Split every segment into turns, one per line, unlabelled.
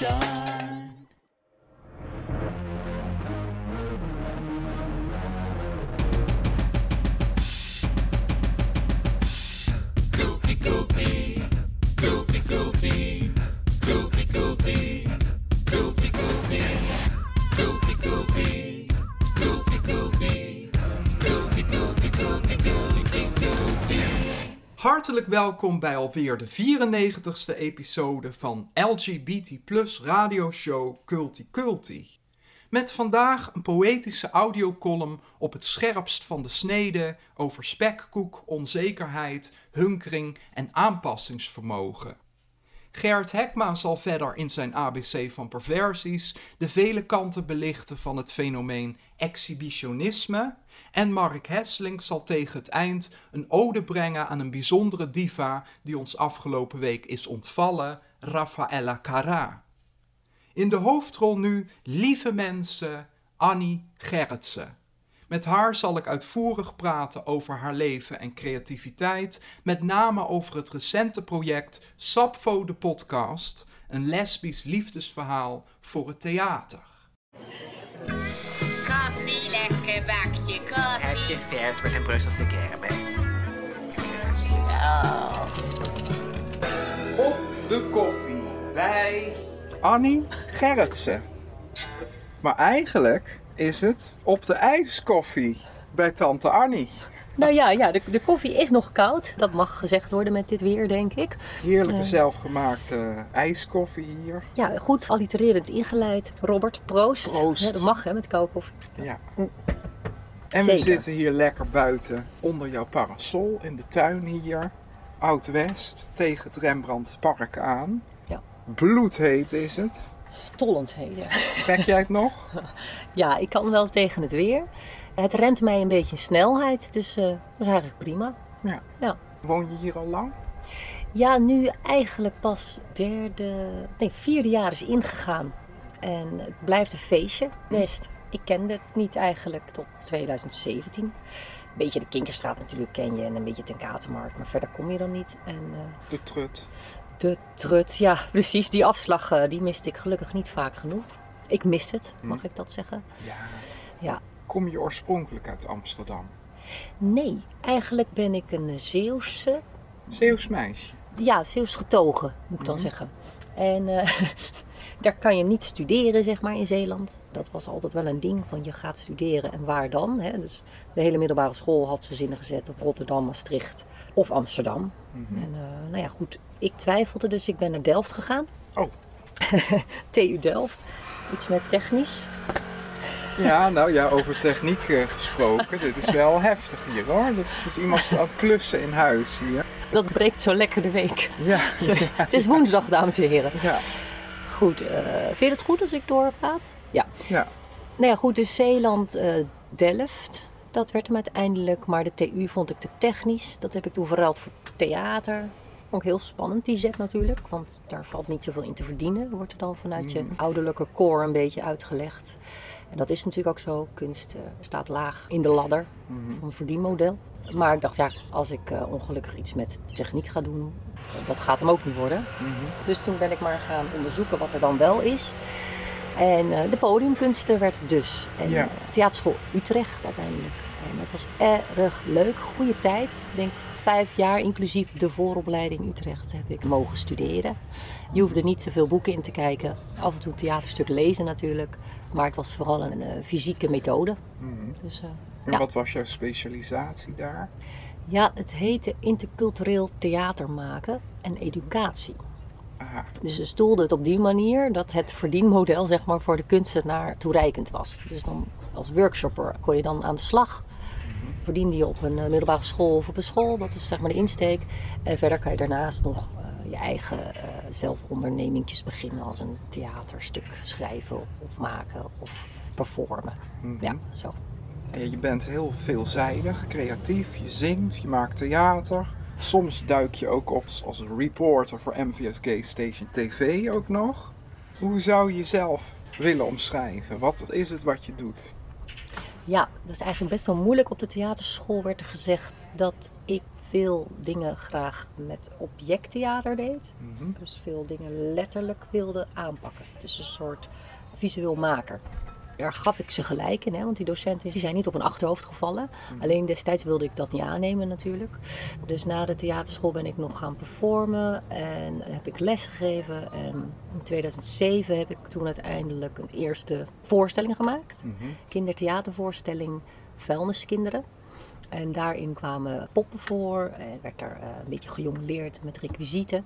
shine. Welkom bij alweer de 94ste episode van LGBT Plus radioshow Culti Culti. Met vandaag een poëtische audiocolumn op het scherpst van de snede over spekkoek, onzekerheid, hunkering en aanpassingsvermogen. Gert Hekma zal verder in zijn ABC van perversies de vele kanten belichten van het fenomeen exhibitionisme. En Mark Hesling zal tegen het eind een ode brengen aan een bijzondere diva die ons afgelopen week is ontvallen, Raffaella Cara. In de hoofdrol nu, lieve mensen, Annie Gerritsen. Met haar zal ik uitvoerig praten over haar leven en creativiteit, met name over het recente project Sapfo de podcast, een lesbisch liefdesverhaal voor het theater.
Koffie, lekker bakje
Heb je
koffie.
vers met een Brusselse kermis?
Zo.
Op de koffie bij Annie Gerritsen. Maar eigenlijk is het op de ijskoffie bij tante Annie.
Nou ja, ja de, de koffie is nog koud. Dat mag gezegd worden met dit weer, denk ik.
Heerlijke
Ja.
zelfgemaakte ijskoffie hier.
Ja, goed allitererend ingeleid. Robert, proost.
Proost.
Ja, dat mag hè, met koude koffie.
Ja. En we zitten hier lekker buiten onder jouw parasol in de tuin hier. Oud-West tegen het Rembrandtpark aan.
Ja.
Bloedheet is het.
Stollendheden.
Trek jij het nog?
Ja, ik kan wel tegen het weer. Het remt mij een beetje in snelheid, dus eh, dat is eigenlijk prima.
Ja.
Ja.
Woon je hier al lang?
Ja, nu eigenlijk pas derde, nee, vierde jaar is ingegaan. En het blijft een feestje, best. Ik kende het niet eigenlijk tot 2017. Een beetje de Kinkerstraat natuurlijk ken je en een beetje ten Katenmarkt, maar verder kom je dan niet. En eh,
De trut.
de trut, ja precies, die afslag eh, die miste ik gelukkig niet vaak genoeg. Ik mis het, mag ik dat zeggen?
Ja.
Ja,
Kom je oorspronkelijk uit Amsterdam?
nee, eigenlijk ben ik een Zeeuwse
Zeeuws meisje.
ja, Zeeuws getogen, moet ik dan zeggen. En eh, daar kan je niet studeren, zeg maar, in Zeeland. Dat was altijd wel een ding van je gaat studeren en waar dan. Hè? Dus de hele middelbare school had ze zinnen gezet op Rotterdam, Maastricht of Amsterdam. En eh, nou ja, goed, ik twijfelde, dus ik ben naar Delft gegaan.
Oh.
TU Delft. Iets met technisch.
Ja, nou ja, over techniek eh, gesproken. Dit is wel heftig hier hoor. Dat is iemand aan het klussen in huis hier.
Dat breekt zo lekker de week.
Ja.
Sorry. Het is woensdag, dames en heren.
Ja.
Goed, eh, vind je het goed als ik doorpraat? Ja.
Ja.
Nou ja, goed, dus Zeeland, eh, Delft, dat werd hem uiteindelijk. Maar de TU vond ik te technisch. Dat heb ik toen verruild voor theater. Vond ik heel spannend, die zet natuurlijk. Want daar valt niet zoveel in te verdienen. Wordt er dan vanuit je ouderlijke core een beetje uitgelegd. En dat is natuurlijk ook zo. Kunst eh, staat laag in de ladder van een verdienmodel. Maar ik dacht, ja, als ik eh, ongelukkig iets met techniek ga doen, dat gaat hem ook niet worden. Dus toen ben ik maar gaan onderzoeken wat er dan wel is. En eh, de podiumkunsten werd dus. En
Ja.
theaterschool Utrecht uiteindelijk. En dat was erg leuk. Goede tijd. Ik denk vijf jaar, inclusief de vooropleiding Utrecht, heb ik mogen studeren. Je hoefde niet zoveel boeken in te kijken. Af en toe een theaterstuk lezen natuurlijk. Maar het was vooral een eh, fysieke methode. Dus, eh,
En
Ja.
wat was jouw specialisatie daar?
ja, het heette intercultureel theater maken en educatie.
Aha.
Dus ze stoelden het op die manier dat het verdienmodel zeg maar, voor de kunstenaar toereikend was. Dus dan als workshopper kon je dan aan de slag. Verdiende je op een eh, middelbare school of op een school, dat is zeg maar de insteek. En verder kan je daarnaast nog eh, je eigen eh zelfondernemingjes beginnen als een theaterstuk schrijven of maken of performen. Ja, zo.
En je bent heel veelzijdig, creatief, je zingt, je maakt theater. Soms duik je ook op als reporter voor MVS Gay Station TV ook nog. Hoe zou je jezelf willen omschrijven? Wat is het wat je doet?
Ja, dat is eigenlijk best wel moeilijk. Op de theaterschool werd er gezegd dat ik veel dingen graag met objecttheater deed.
Mhm.
Dus veel dingen letterlijk wilde aanpakken. Dus een soort visueel maker. Daar gaf ik ze gelijk in, hè, want die docenten die zijn niet op een achterhoofd gevallen. Alleen destijds wilde ik dat niet aannemen natuurlijk. Dus na de theaterschool ben ik nog gaan performen en heb ik les gegeven. En in 2007 heb ik toen uiteindelijk een eerste voorstelling gemaakt.
Mhm.
Kindertheatervoorstelling Vuilniskinderen. En daarin kwamen poppen voor en werd er eh, een beetje gejongleerd met requisieten.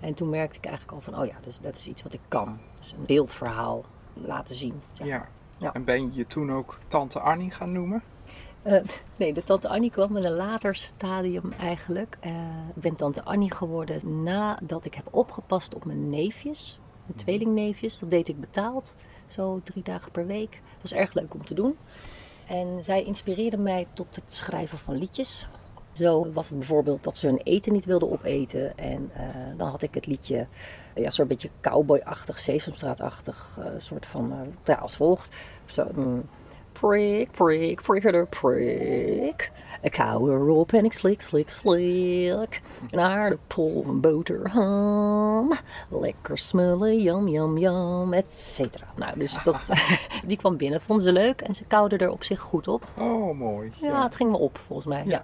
En toen merkte ik eigenlijk al van, oh ja, dus dat is iets wat ik kan. Dus een beeldverhaal laten zien. Ja.
Ja.
Ja.
En ben je je toen ook Tante Annie gaan noemen?
Eh, nee, de Tante Annie kwam in een later stadium eigenlijk. Eh, ik ben Tante Annie geworden nadat ik heb opgepast op mijn neefjes. Mijn tweelingneefjes. Dat deed ik betaald. Zo drie dagen per week. Dat was erg leuk om te doen. En zij inspireerde mij tot het schrijven van liedjes. Zo was het bijvoorbeeld dat ze hun eten niet wilden opeten. En eh, dan had ik het liedje, ja, zo'n beetje cowboy-achtig, sesamstraatachtig, eh soort van, ja, als volgt. Zo, mm, prik, prik, prikker, prik. Een kou erop en ik slik, slik, slik. Een aardappel, een boterham. Lekker smullen, yum, yum, yum, et cetera. Nou, dus dat, die kwam binnen, vonden ze leuk en ze koude er op zich goed op.
Oh, mooi.
Ja, het ging me op volgens mij. Ja.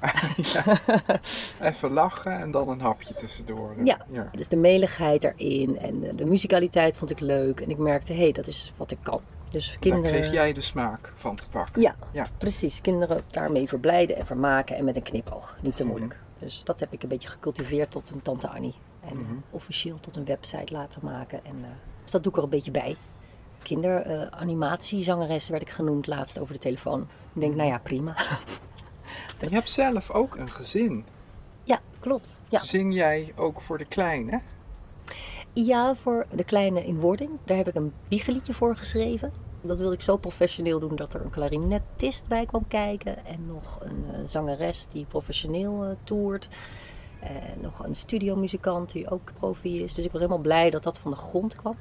Even lachen en dan een hapje tussendoor.
Ja.
ja.
Dus de meligheid erin en de, de musicaliteit vond ik leuk. En ik merkte, hé, hey, dat is wat ik kan. Dus
Daar
kinderen...
kreeg jij de smaak van te pakken.
Ja,
Ja.
precies. Kinderen daarmee verblijden en vermaken en met een knipoog. Niet te moeilijk. Dus dat heb ik een beetje gecultiveerd tot een Tante Annie. En
Mhm.
eh, officieel tot een website laten maken. En, eh, dus dat doe ik er een beetje bij. Kinderanimatiezangeres werd ik genoemd laatst over de telefoon. Ik denk, nou ja, prima.
Je hebt zelf ook een gezin.
ja, klopt. Ja.
Zing jij ook voor de kleine?
Ja, voor de kleine in wording. Daar heb ik een wiegeliedje voor geschreven. Dat wilde ik zo professioneel doen dat er een klarinetist bij kwam kijken. En nog een eh, zangeres die professioneel eh, toert. En nog een studiomuzikant die ook profi is. Dus ik was helemaal blij dat dat van de grond kwam.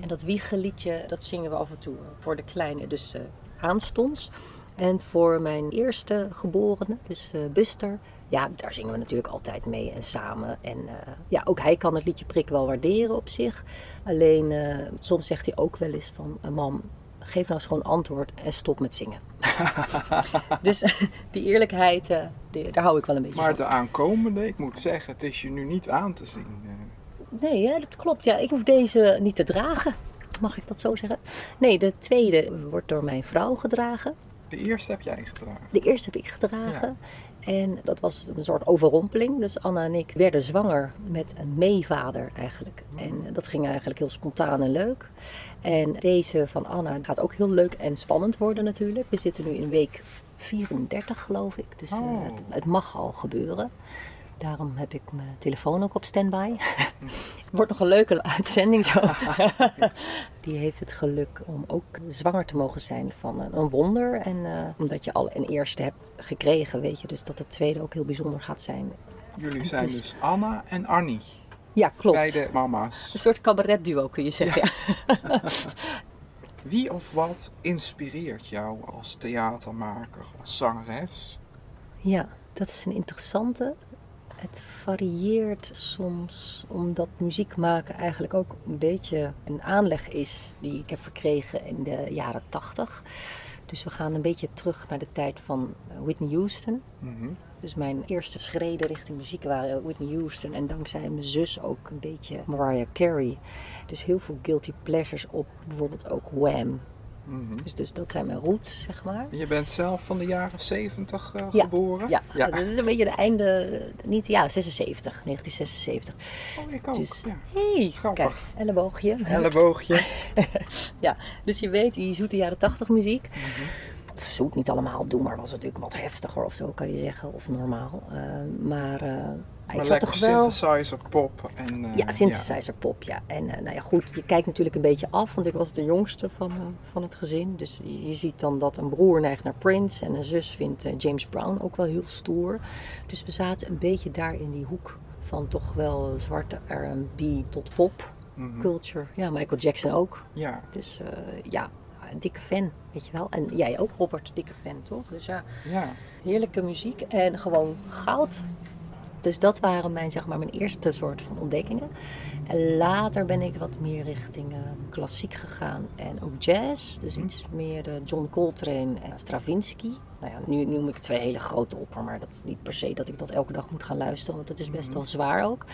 En dat wiegeliedje, dat zingen we af en toe voor de kleine. Dus eh, aanstonds. En voor mijn eerste geborene, dus eh, Buster, ja, daar zingen we natuurlijk altijd mee en samen. En eh, ja, ook hij kan het liedje Prik wel waarderen op zich. Alleen eh, soms zegt hij ook wel eens van, mam, geef nou eens gewoon antwoord en stop met zingen. dus die eerlijkheid, die- daar hou ik wel een beetje
Maar
van.
de aankomende, ik moet zeggen, het is je nu niet aan te zien.
Nee, hè, dat klopt. Ja, ik hoef deze niet te dragen. Mag ik dat zo zeggen? Nee, de tweede wordt door mijn vrouw gedragen.
De eerste heb jij gedragen.
De eerste heb ik gedragen. En dat was een soort overrompeling. Dus Anna en ik werden zwanger met een meevader eigenlijk. En eh, dat ging eigenlijk heel spontaan en leuk. En deze van Anna gaat ook heel leuk en spannend worden natuurlijk. We zitten nu in week 34 geloof ik. Dus eh,
Oh.
het, het mag al gebeuren. Daarom heb ik mijn telefoon ook op standby. Wordt nog een leuke uitzending zo. Die heeft het geluk om ook zwanger te mogen zijn van een, wonder. En eh, omdat je al een eerste hebt gekregen, weet je dus dat het tweede ook heel bijzonder gaat zijn.
Jullie zijn
Dus-
dus Anna en Annie.
Ja, klopt.
Beide mama's.
Een soort cabaretduo kun je zeggen. Ja.
Wie of wat inspireert jou als theatermaker, als zangeres?
Ja, dat is een interessante. Het varieert soms omdat muziek maken eigenlijk ook een beetje een aanleg is die ik heb verkregen in de jaren tachtig. Dus we gaan een beetje terug naar de tijd van eh, Whitney Houston.
Mhm.
Dus mijn eerste schreden richting muziek waren Whitney Houston en dankzij mijn zus ook een beetje Mariah Carey. Dus heel veel guilty pleasures op bijvoorbeeld ook Wham.
Mhm.
Dus, dus dat zijn mijn roots, zeg maar.
Je bent zelf van de jaren 70 eh,
Ja,
geboren?
Ja,
ja.
dat is een beetje de einde, niet, ja, 76, 1976.
Oh, ik ook.
Dus,
ja.
hey,
Grappig.
kijk, elleboogje.
Elleboogje.
Ja, dus je weet, die zoete jaren 80 muziek.
Mhm.
Of zoet niet allemaal doen, maar was natuurlijk wat heftiger of zo, kan je zeggen. Of normaal. Eh, maar eh,
maar lekker
toch wel...
synthesizer pop. En, eh,
Ja, synthesizer pop, ja. En eh, nou ja, goed, je kijkt natuurlijk een beetje af, want ik was de jongste van, eh, van het gezin. Dus je ziet dan dat een broer neigt naar Prince en een zus vindt James Brown ook wel heel stoer. Dus we zaten een beetje daar in die hoek van toch wel zwarte R&B tot pop
Mhm.
culture. Ja, Michael Jackson ook.
Ja,
Dus ja, een dikke fan, weet je wel. En jij ook, Robert, dikke fan, toch? Dus ja,
ja.
heerlijke muziek en gewoon goud. Dus dat waren mijn, zeg maar, mijn eerste soort van ontdekkingen. En later ben ik wat meer richting eh, klassiek gegaan en ook jazz. Dus iets meer John Coltrane en Stravinsky. Nou ja, nu noem ik twee hele grote op, maar dat is niet per se dat ik dat elke dag moet gaan luisteren, want dat is best wel zwaar ook.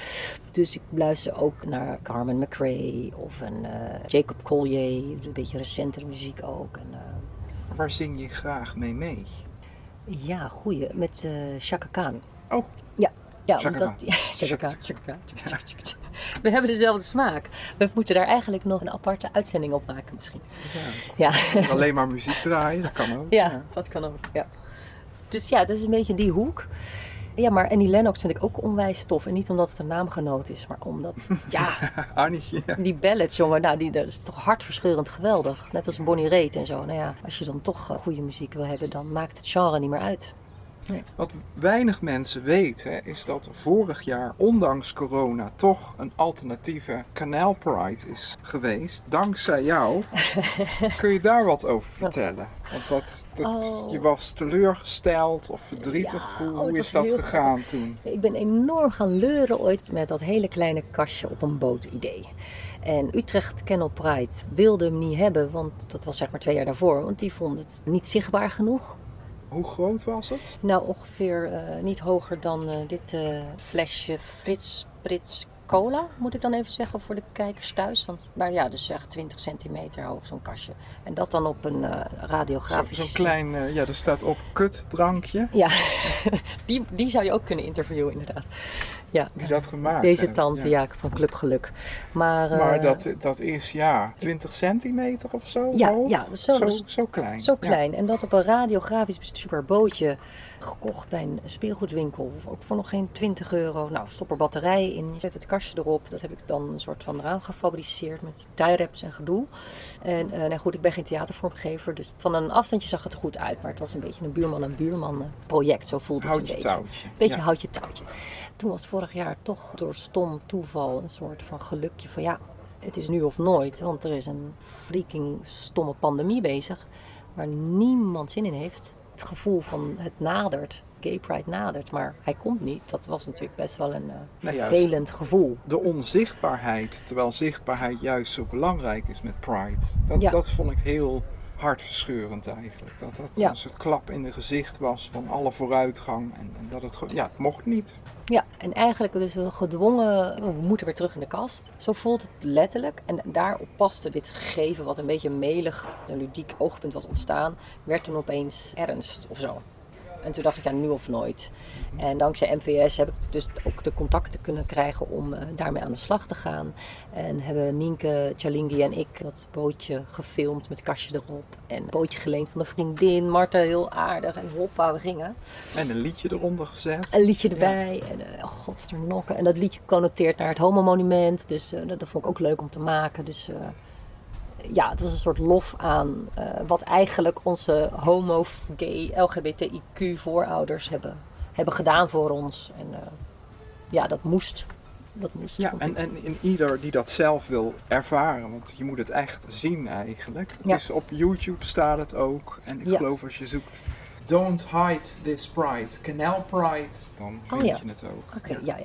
Dus ik luister ook naar Carmen McRae of een eh, Jacob Collier, een beetje recentere muziek ook. En, eh,
Waar zing je graag mee mee?
ja, goeie, met Chaka Khan.
Oh,
Ja, ja omdat... Ja. We hebben dezelfde smaak. We moeten daar eigenlijk nog een aparte uitzending op maken misschien. Ja,
alleen maar muziek draaien, dat kan ook.
ja dat kan ook, ja. Dus ja, dat is een beetje die hoek. Ja, maar Annie Lennox vind ik ook onwijs tof. En niet omdat het een naamgenoot is, maar omdat, ja,
Annie, ja.
die ballads, jongen, nou, die, dat is toch hartverscheurend geweldig. Net als Bonnie Raitt en zo. Nou ja, als je dan toch eh, goede muziek wil hebben, dan maakt het genre niet meer uit.
Wat weinig mensen weten is dat vorig jaar, ondanks corona, toch een alternatieve Canal Pride is geweest. Dankzij jou. Kun je daar wat over vertellen? Want dat, dat,
Oh.
je was teleurgesteld of verdrietig.
Ja,
Hoe,
oh,
is dat gegaan toen?
Ik ben enorm gaan leuren ooit met dat hele kleine kastje op een boot idee. En Utrecht Kennel Pride wilde hem niet hebben, want dat was zeg maar twee jaar daarvoor. Want die vond het niet zichtbaar genoeg.
Hoe groot was het?
Nou, ongeveer eh, niet hoger dan eh, dit eh, flesje Frits Brits Cola, moet ik dan even zeggen voor de kijkers thuis. Want, maar ja, dus echt 20 centimeter hoog zo'n kastje. En dat dan op een
Zo-
radiografisch...
Zo'n klein, ja, er staat op kutdrankje.
Ja, die, die zou je ook kunnen interviewen inderdaad. Ja,
Wie dat gemaakt
deze tante, ja, van Club Geluk. Maar, eh,
Maar dat, dat is ja, 20 centimeter of zo
Ja,
hoog?
ja, zo-
zo, zo klein.
Zo klein. En dat op een radiografisch bestuurbaar bootje. Gekocht bij een speelgoedwinkel. Ook voor nog geen 20 euro. Nou, stop er batterij in. Je zet het kastje erop. Dat heb ik dan een soort van eraan gefabriceerd. Met tie-wraps en gedoe. En eh, nou goed, ik ben geen theatervormgever. Dus van een afstandje zag het er goed uit. Maar het was een beetje een buurman en buurman project. Zo voelde het een
je
beetje.
touwtje.
Beetje
Ja.
houtje touwtje. Toen was vorig jaar toch door stom toeval een soort van gelukje van ja, het is nu of nooit. Want er is een freaking stomme pandemie bezig waar niemand zin in heeft. Het gevoel van het nadert, gay pride nadert, maar hij komt niet. Dat was natuurlijk best wel een eh,
Nou
vervelend gevoel.
de onzichtbaarheid, terwijl zichtbaarheid juist zo belangrijk is met Pride. Dat,
Ja.
dat vond ik heel hartverscheurend eigenlijk. Dat dat
Ja.
een soort klap in de gezicht was van alle vooruitgang. En, en dat het ja, het mocht niet.
Ja, en eigenlijk dus gedwongen, we moeten weer terug in de kast. Zo voelt het letterlijk. En daarop paste dit gegeven, wat een beetje melig, een ludiek oogpunt was ontstaan, werd toen opeens ernst of zo. En toen dacht ik, ja, nu of nooit. En dankzij MVS heb ik dus ook de contacten kunnen krijgen om eh, daarmee aan de slag te gaan. En hebben Nienke, Chalingi en ik dat bootje gefilmd met kastje erop. En een bootje geleend van een vriendin, Marta, heel aardig. En hoppa, we gingen.
En een liedje eronder gezet.
Een liedje erbij. En uh, oh, godsternokken. En dat liedje connoteert naar het homo-monument. Dus eh, dat, dat vond ik ook leuk om te maken. Dus ja, het was een soort lof aan eh, wat eigenlijk onze homo, gay, LGBTIQ voorouders hebben, hebben gedaan voor ons. En eh, ja, dat moest. Dat moest.
Ja, en, en in ieder die dat zelf wil ervaren, want je moet het echt zien eigenlijk. Het
Ja.
is op YouTube staat het ook. En ik
Ja.
geloof als je zoekt Don't Hide This Pride, Canal Pride, dan vind
Oh ja.
je het ook.
Oké, ja, ja.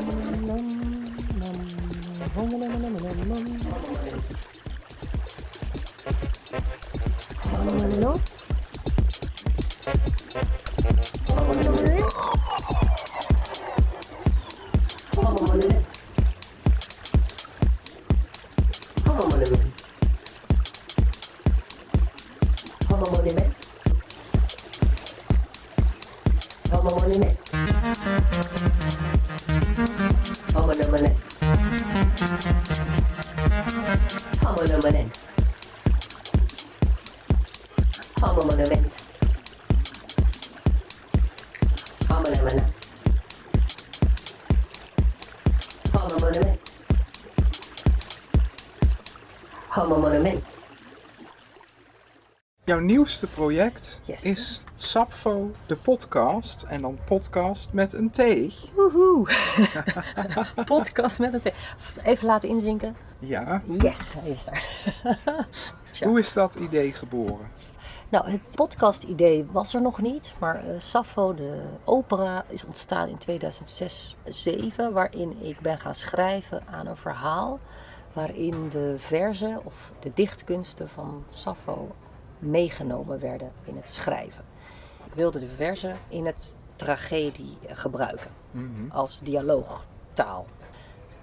No. Nieuwste project
Yes.
is Sapfo, de podcast. En dan podcast met een T.
Woehoe. Podcast met een T. Even laten inzinken.
Ja.
Yes, hij is daar.
Hoe is dat idee geboren?
Nou, het podcast-idee was er nog niet, maar eh Sappho, de opera, is ontstaan in 2006-2007, waarin ik ben gaan schrijven aan een verhaal waarin de verzen of de dichtkunsten van Sappho meegenomen werden in het schrijven. Ik wilde de verzen in het tragedie eh, gebruiken als dialoogtaal.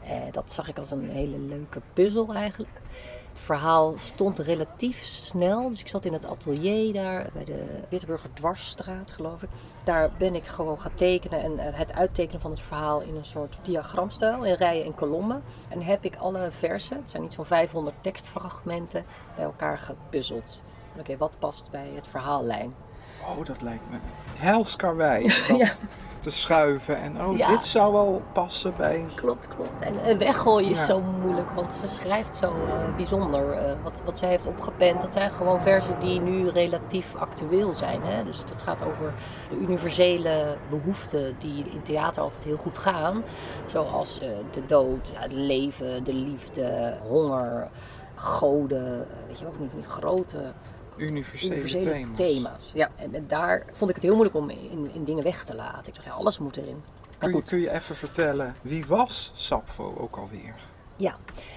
Eh, dat zag ik als een hele leuke puzzel eigenlijk. Het verhaal stond relatief snel. Dus ik zat in het atelier daar bij de Wittenburger Dwarsstraat, geloof ik. Daar ben ik gewoon gaan tekenen en eh, het uittekenen van het verhaal in een soort diagramstijl, in rijen en kolommen. En heb ik alle versen, het zijn niet zo'n 500 tekstfragmenten, bij elkaar gepuzzeld. Oké, wat past bij het verhaallijn?
Oh, dat lijkt me helskarwei. Dat
Ja.
te schuiven en oh,
Ja.
dit zou wel passen bij...
Klopt, klopt. En eh, weggooien is
Ja.
zo moeilijk, want ze schrijft zo eh, bijzonder. Eh, wat, wat zij heeft opgepend, dat zijn gewoon versen die nu relatief actueel zijn. Hè? Dus het gaat over de universele behoeften die in theater altijd heel goed gaan. Zoals de dood, het leven, de liefde, honger, goden. Weet je die, van die grote
Universele,
universele
thema's.
thema's. Ja, en, en daar vond ik het heel moeilijk om in, in dingen weg te laten. Ik dacht, ja, alles moet erin.
Kun je, kun je even vertellen, wie was Sapfo ook alweer?
Ja,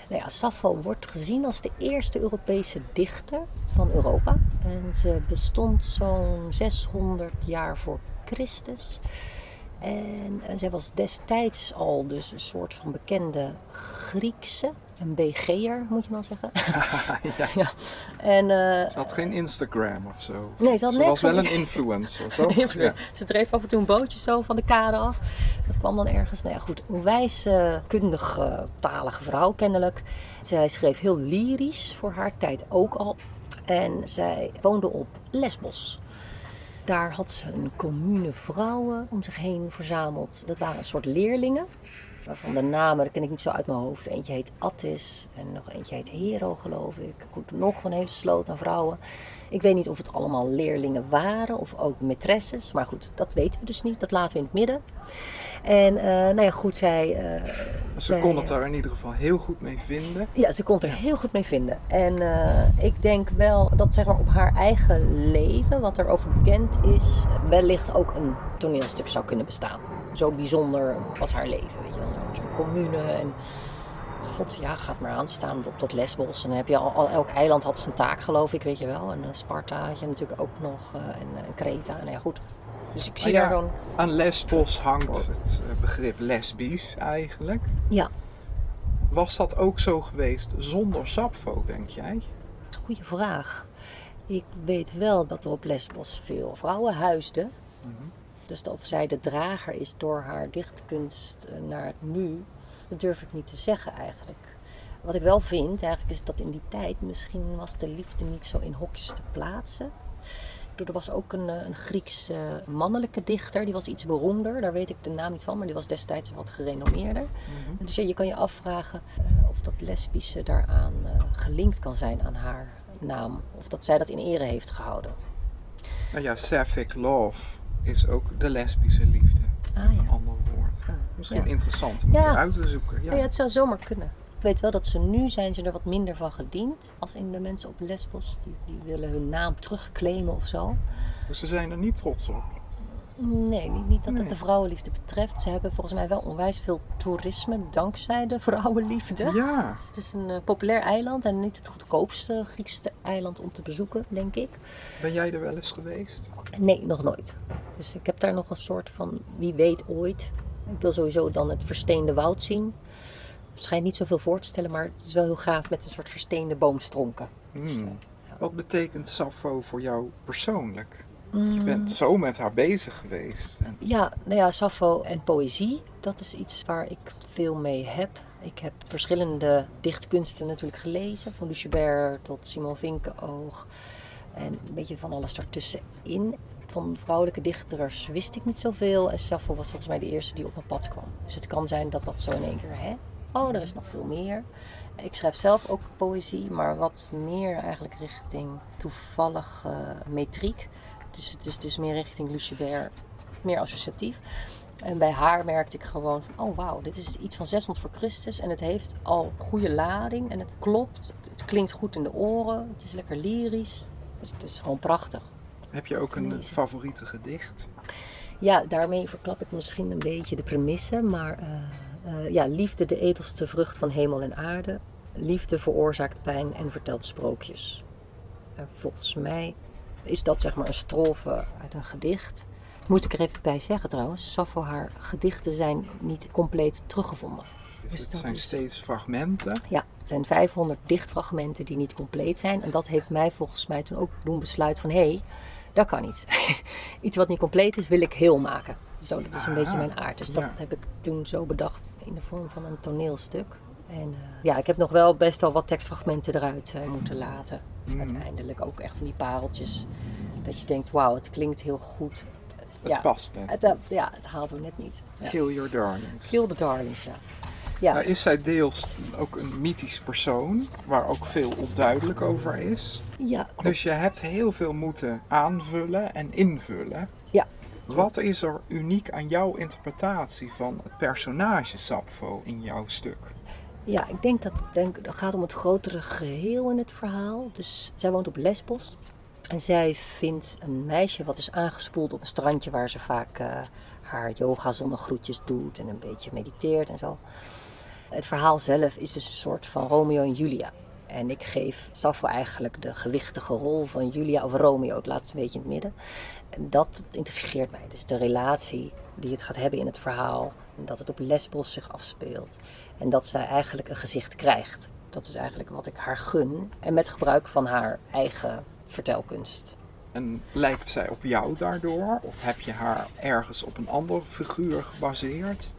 nou ja, Sappho wordt gezien als de eerste Europese dichter van Europa. En ze bestond zo'n 600 jaar voor Christus. En eh, zij was destijds al dus een soort van bekende Griekse, een BG'er moet je dan zeggen.
ja.
ja. En, eh,
Ze had geen Instagram of zo.
Nee, ze had
ze
net
was wel een influencer, toch? Ja.
Ze dreef af en toe een bootje zo van de kade af. Dat kwam dan ergens. Nou ja, goed. Een wijze, kundige, talige vrouw kennelijk. Zij schreef heel lyrisch voor haar tijd ook al. En zij woonde op Lesbos. Daar had ze een commune vrouwen om zich heen verzameld. Dat waren een soort leerlingen. Waarvan de namen, dat ken ik niet zo uit mijn hoofd. Eentje heet Attis en nog eentje heet Hero, geloof ik. Goed, nog een hele sloot aan vrouwen. Ik weet niet of het allemaal leerlingen waren of ook maîtresses. Maar goed, dat weten we dus niet. Dat laten we in het midden. En eh, nou ja, goed, zij... eh,
Ze
zij-
kon het daar in ieder geval heel goed mee vinden.
ja, ze kon het er heel goed mee vinden. En eh, ik denk wel dat zeg maar, op haar eigen leven, wat er over bekend is, wellicht ook een toneelstuk zou kunnen bestaan. Zo bijzonder was haar leven, weet je wel. Zo- Zo'n commune en god, ja, gaat maar aanstaan op dat Lesbos. En dan heb je al, al- elk eiland had zijn taak, geloof ik, weet je wel. En eh, Sparta had je natuurlijk ook nog, eh, en, eh, en Kreta. Nou ja, goed. Dus ik zie
Maar
daar gewoon...
Aan Lesbos hangt het eh, begrip lesbisch eigenlijk.
Ja,
Was dat ook zo geweest zonder Sapfo, denk jij?
Goeie vraag. Ik weet wel dat er op Lesbos veel vrouwen huisden. Dus of zij de drager is door haar dichtkunst eh, naar het nu, dat durf ik niet te zeggen eigenlijk. Wat ik wel vind eigenlijk is dat in die tijd misschien was de liefde niet zo in hokjes te plaatsen. Er was ook een, eh, een Grieks mannelijke dichter, die was iets beroemder, daar weet ik de naam niet van, maar die was destijds wat gerenommeerder. Dus ja, je kan je afvragen eh, of dat lesbische daaraan gelinkt kan zijn aan haar naam. Of dat zij dat in ere heeft gehouden.
Nou ja, sapphic love is ook de lesbische liefde.
Ah,
met een ander woord. Misschien
Ja.
interessant om
Ja.
het uit te zoeken. Ja,
het zou zomaar kunnen. Ik weet wel dat ze nu zijn ze er wat minder van gediend. Als in de mensen op Lesbos, die, die willen hun naam terugclaimen of zo.
Dus ze zijn er niet trots op.
Nee, niet, niet dat het de vrouwenliefde betreft. Ze hebben volgens mij wel onwijs veel toerisme dankzij de vrouwenliefde.
Ja,
Dus het is een eh, populair eiland en niet het goedkoopste Griekse eiland om te bezoeken, denk ik.
ben jij er wel eens geweest?
Nee, nog nooit. Dus ik heb daar nog een soort van, wie weet ooit. Ik wil sowieso dan het versteende woud zien. Het schijnt niet zoveel voor te stellen, maar het is wel heel gaaf met een soort versteende boomstronken.
Hmm. Wat betekent Sappho voor jou persoonlijk?
Mm.
Je bent zo met haar bezig geweest.
Ja, nou ja, Sappho en poëzie, dat is iets waar ik veel mee heb. Ik heb verschillende dichtkunsten natuurlijk gelezen, van Lucebert tot Simon Vinkenoog. En een beetje van alles ertussenin. Van vrouwelijke dichters wist ik niet zoveel. En Sappho was volgens mij de eerste die op mijn pad kwam. Dus het kan zijn dat dat zo in één keer, hè? oh, er is nog veel meer. Ik schrijf zelf ook poëzie, maar wat meer eigenlijk richting toevallig eh, metriek. Dus het is dus meer richting Lucebert, meer associatief. En bij haar merkte ik gewoon, van, oh wauw, dit is iets van 600 voor Christus en het heeft al goede lading en het klopt. Het klinkt goed in de oren, het is lekker lyrisch. Dus het is gewoon prachtig.
Heb je ook een
Lezen.
favoriete gedicht?
Ja, daarmee verklap ik misschien een beetje de premisse, maar eh, eh, ja, liefde de edelste vrucht van hemel en aarde. Liefde veroorzaakt pijn en vertelt sprookjes. En volgens mij is dat zeg maar een strofe uit een gedicht. Moet ik er even bij zeggen trouwens, Sappho haar gedichten zijn niet compleet teruggevonden.
Dus
Dus
het
dat
zijn
is-
steeds fragmenten.
Ja, het zijn 500 dichtfragmenten die niet compleet zijn. En dat heeft mij volgens mij toen ook doen besluiten van... hé, hey, dat kan niet. Iets wat niet compleet is, wil ik heel maken. Zo, dat is een
Ah,
beetje mijn aard. Dus dat
ja.
heb ik toen zo bedacht in de vorm van een toneelstuk. En eh, ja, ik heb nog wel best wel wat tekstfragmenten eruit eh, moeten laten.
Mm.
Uiteindelijk ook echt van die pareltjes. Dat je denkt, wauw, het klinkt heel goed.
Het
ja,
past net.
het, ja, het haalt hem net niet. Ja.
Kill Your Darlings.
Kill the Darlings, ja. Ja,
Nou, is zij deels ook een mythisch persoon, waar ook veel onduidelijk over is.
ja klopt.
Dus je hebt heel veel moeten aanvullen en invullen.
Ja.
Wat is er uniek aan jouw interpretatie van het personage Sappho in jouw stuk?
Ja, ik denk dat het gaat om het grotere geheel in het verhaal. Dus zij woont op Lesbos. En zij vindt een meisje wat is aangespoeld op een strandje waar ze vaak eh, haar yoga zonnegroetjes doet en een beetje mediteert en zo. Het verhaal zelf is dus een soort van Romeo en Julia. En ik geef Sappho eigenlijk de gewichtige rol van Julia of Romeo. Het een beetje in het midden. En dat intrigeert mij. Dus de relatie die het gaat hebben in het verhaal. Dat het op Lesbos zich afspeelt. En dat zij eigenlijk een gezicht krijgt. Dat is eigenlijk wat ik haar gun. En met gebruik van haar eigen vertelkunst.
En lijkt zij op jou daardoor? Of heb je haar ergens op een ander figuur gebaseerd?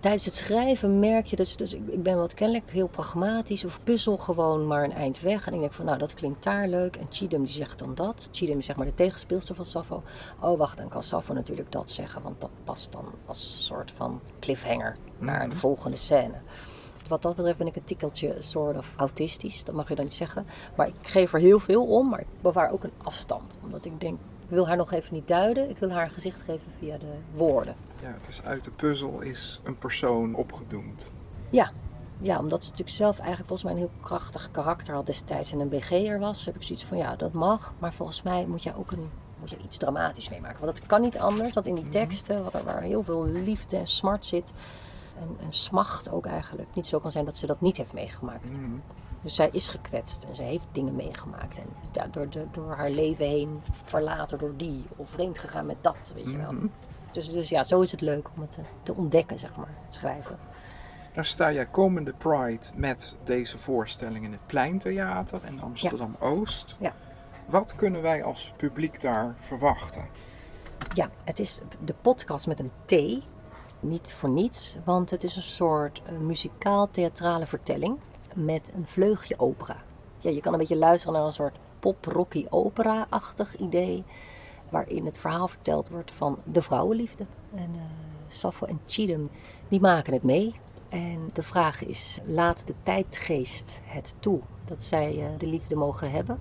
Tijdens het schrijven merk je dus, dus ik, ik ben wat kennelijk heel pragmatisch of puzzel gewoon maar een eind weg. En ik denk van nou dat klinkt daar leuk. En Chidem die zegt dan dat. Chidem is zeg maar de tegenspeelster van Sappho. Oh wacht, dan kan Sappho natuurlijk dat zeggen. Want dat past dan als soort van cliffhanger naar de volgende scène. Wat dat betreft ben ik een tikkeltje soort of autistisch. Dat mag je dan niet zeggen. Maar ik geef er heel veel om. Maar ik bewaar ook een afstand. Omdat ik denk, ik wil haar nog even niet duiden. Ik wil haar een gezicht geven via de woorden.
Ja, dus uit de puzzel is een persoon opgedoemd.
Ja. ja, omdat ze natuurlijk zelf eigenlijk volgens mij een heel krachtig karakter had destijds en een BG'er was, heb ik zoiets van ja, dat mag. Maar volgens mij moet je ook een, moet je iets dramatisch mee maken. Want het kan niet anders, want in die teksten, wat er, waar heel veel liefde en smart zit, en, en smacht ook eigenlijk, niet zo kan zijn dat ze dat niet heeft meegemaakt. Dus zij is gekwetst en ze heeft dingen meegemaakt. En daardoor door, door haar leven heen verlaten door die. Of vreemd gegaan met dat, weet je wel. Dus, dus ja, zo is het leuk om het te, te ontdekken, zeg maar, het schrijven.
Nou sta jij komende Pride met deze voorstelling in het Pleintheater in Amsterdam-Oost.
Ja.
Wat kunnen wij als publiek daar verwachten?
Ja, het is de podcast met een T. Niet voor niets, want het is een soort eh, muzikaal-theatrale vertelling met een vleugje opera. Ja, je kan een beetje luisteren naar een soort pop-rocky-opera-achtig idee, waarin het verhaal verteld wordt van de vrouwenliefde. En eh Sappho en Chidem, die maken het mee. En de vraag is, laat de tijdgeest het toe dat zij eh, de liefde mogen hebben?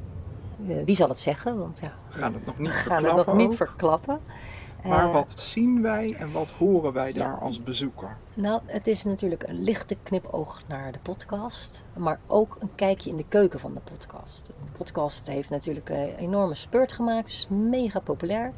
Eh, wie zal het zeggen? Want ja,
We gaan het nog niet
gaan het nog niet verklappen.
Maar
Eh,
wat zien wij en wat horen wij daar als bezoeker?
Nou, het is natuurlijk een lichte knipoog naar de podcast, maar ook een kijkje in de keuken van de podcast. De podcast heeft natuurlijk een enorme spurt gemaakt, is mega populair.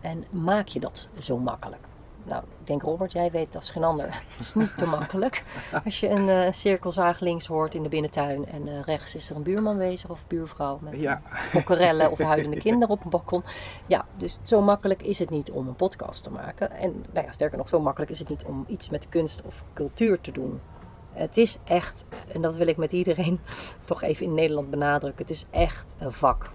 En maak je dat zo makkelijk? Nou, ik denk Robert, jij weet als geen ander, het is niet te makkelijk. Als je een eh, cirkelzaag links hoort in de binnentuin en eh, rechts is er een buurman bezig of buurvrouw met
Ja,
kokkerellen of huilende kinderen op een balkon. Ja, dus zo makkelijk is het niet om een podcast te maken. En nou ja, sterker nog, zo makkelijk is het niet om iets met kunst of cultuur te doen. Het is echt, en dat wil ik met iedereen toch even in Nederland benadrukken, het is echt een vak.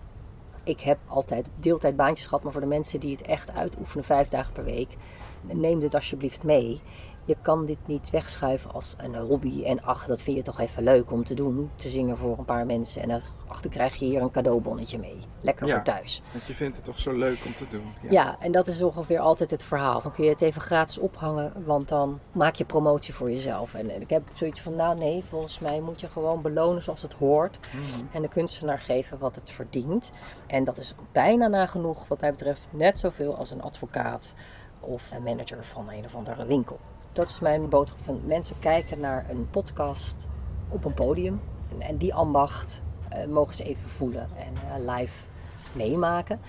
Ik heb altijd deeltijdbaantjes gehad, maar voor de mensen die het echt uitoefenen vijf dagen per week, neem dit alsjeblieft mee. Je kan dit niet wegschuiven als een hobby. En ach, dat vind je toch even leuk om te doen. Te zingen voor een paar mensen. En ach, dan krijg je hier een cadeaubonnetje mee. Lekker
Ja.
voor thuis.
Want je vindt het toch zo leuk om te doen.
Ja. en dat is ongeveer altijd het verhaal. Dan kun je het even gratis ophangen, want dan maak je promotie voor jezelf. En, en ik heb zoiets van, nou nee, volgens mij moet je gewoon belonen zoals het hoort.
Mhm.
En de kunstenaar geven wat het verdient. En dat is bijna nagenoeg, wat mij betreft, net zoveel als een advocaat of een manager van een of andere winkel. Dat is mijn boodschap van mensen kijken naar een podcast op een podium. En, en die ambacht eh, mogen ze even voelen en eh, live meemaken.